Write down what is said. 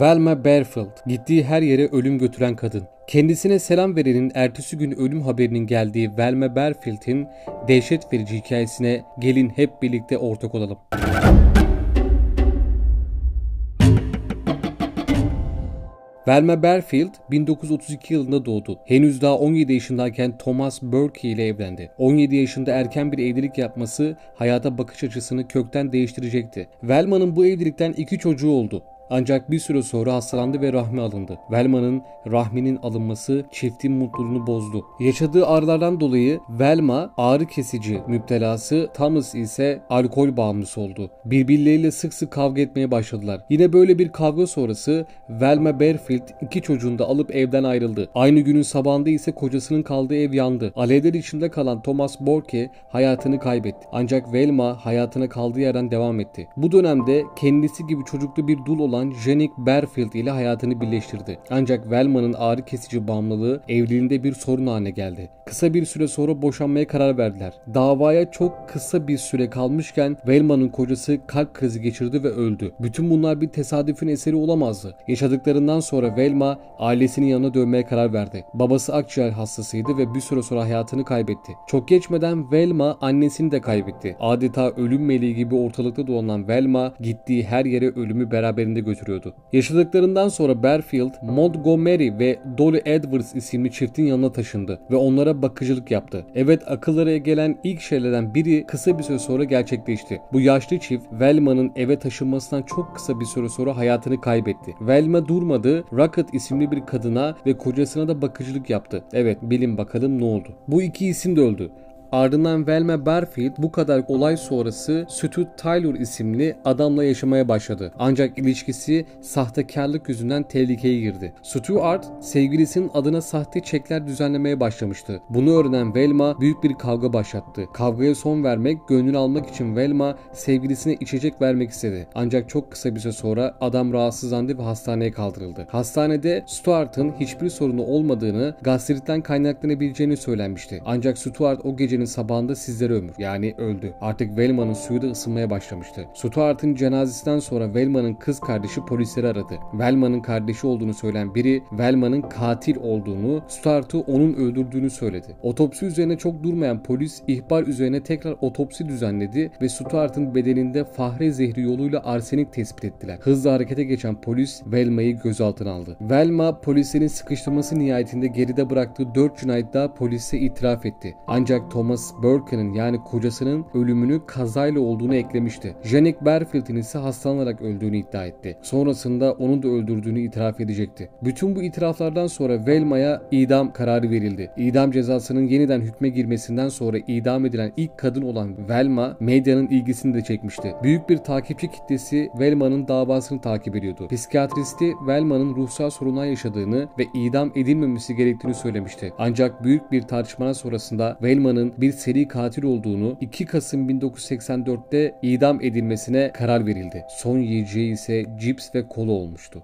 Velma Bearfield, gittiği her yere ölüm götüren kadın. Kendisine selam verenin ertesi gün ölüm haberinin geldiği Velma Bearfield'in dehşet verici hikayesine gelin hep birlikte ortak olalım. Velma Bearfield 1932 yılında doğdu. Henüz daha 17 yaşındayken Thomas Burke ile evlendi. 17 yaşında erken bir evlilik yapması hayata bakış açısını kökten değiştirecekti. Velma'nın bu evlilikten iki çocuğu oldu. Ancak bir süre sonra hastalandı ve rahmi alındı. Velma'nın rahminin alınması çiftin mutluluğunu bozdu. Yaşadığı ağrılardan dolayı Velma ağrı kesici müptelası, Thomas ise alkol bağımlısı oldu. Birbirleriyle sık sık kavga etmeye başladılar. Yine böyle bir kavga sonrası Velma Bearfield iki çocuğunu da alıp evden ayrıldı. Aynı günün sabahında ise kocasının kaldığı ev yandı. Alevler içinde kalan Thomas Borke hayatını kaybetti. Ancak Velma hayatına kaldığı yerden devam etti. Bu dönemde kendisi gibi çocuklu bir dul olan olan Janik Berfield ile hayatını birleştirdi. Ancak Velma'nın ağrı kesici bağımlılığı evliliğinde bir sorun haline geldi. Kısa bir süre sonra boşanmaya karar verdiler. Davaya çok kısa bir süre kalmışken Velma'nın kocası kalp krizi geçirdi ve öldü. Bütün bunlar bir tesadüfün eseri olamazdı. Yaşadıklarından sonra Velma ailesinin yanına dönmeye karar verdi. Babası akciğer hastasıydı ve bir süre sonra hayatını kaybetti. Çok geçmeden Velma annesini de kaybetti. Adeta ölüm meleği gibi ortalıkta dolanan Velma gittiği her yere ölümü beraberinde götürüyordu. Yaşadıklarından sonra Berfield, Montgomery ve Dolly Edwards isimli çiftin yanına taşındı ve onlara bakıcılık yaptı. Evet akıllara gelen ilk şeylerden biri kısa bir süre sonra gerçekleşti. Bu yaşlı çift Velma'nın eve taşınmasından çok kısa bir süre sonra hayatını kaybetti. Velma durmadı, Rocket isimli bir kadına ve kocasına da bakıcılık yaptı. Evet bilin bakalım ne oldu. Bu iki isim de öldü. Ardından Velma Barfield bu kadar olay sonrası Stuart Taylor isimli adamla yaşamaya başladı. Ancak ilişkisi sahtekarlık yüzünden tehlikeye girdi. Stuart sevgilisinin adına sahte çekler düzenlemeye başlamıştı. Bunu öğrenen Velma büyük bir kavga başlattı. Kavgaya son vermek, gönlünü almak için Velma sevgilisine içecek vermek istedi. Ancak çok kısa bir süre sonra adam rahatsızlandı ve hastaneye kaldırıldı. Hastanede Stuart'ın hiçbir sorunu olmadığını, gastritten kaynaklanabileceğini söylenmişti. Ancak Stuart o gece gecenin sabahında sizlere ömür yani öldü. Artık Velma'nın suyu da ısınmaya başlamıştı. Stuart'ın cenazesinden sonra Velma'nın kız kardeşi polisleri aradı. Velma'nın kardeşi olduğunu söyleyen biri Velma'nın katil olduğunu, Stuart'ı onun öldürdüğünü söyledi. Otopsi üzerine çok durmayan polis ihbar üzerine tekrar otopsi düzenledi ve Stuart'ın bedeninde fahre zehri yoluyla arsenik tespit ettiler. Hızla harekete geçen polis Velma'yı gözaltına aldı. Velma polislerin sıkıştırması nihayetinde geride bıraktığı 4 cinayet daha polise itiraf etti. Ancak Thomas Thomas Burke'nin yani kocasının ölümünü kazayla olduğunu eklemişti. Janek Berfield'in ise hastalanarak öldüğünü iddia etti. Sonrasında onu da öldürdüğünü itiraf edecekti. Bütün bu itiraflardan sonra Velma'ya idam kararı verildi. İdam cezasının yeniden hükme girmesinden sonra idam edilen ilk kadın olan Velma medyanın ilgisini de çekmişti. Büyük bir takipçi kitlesi Velma'nın davasını takip ediyordu. Psikiyatristi Velma'nın ruhsal sorunlar yaşadığını ve idam edilmemesi gerektiğini söylemişti. Ancak büyük bir tartışma sonrasında Velma'nın bir seri katil olduğunu 2 Kasım 1984'te idam edilmesine karar verildi. Son yiyeceği ise cips ve kola olmuştu.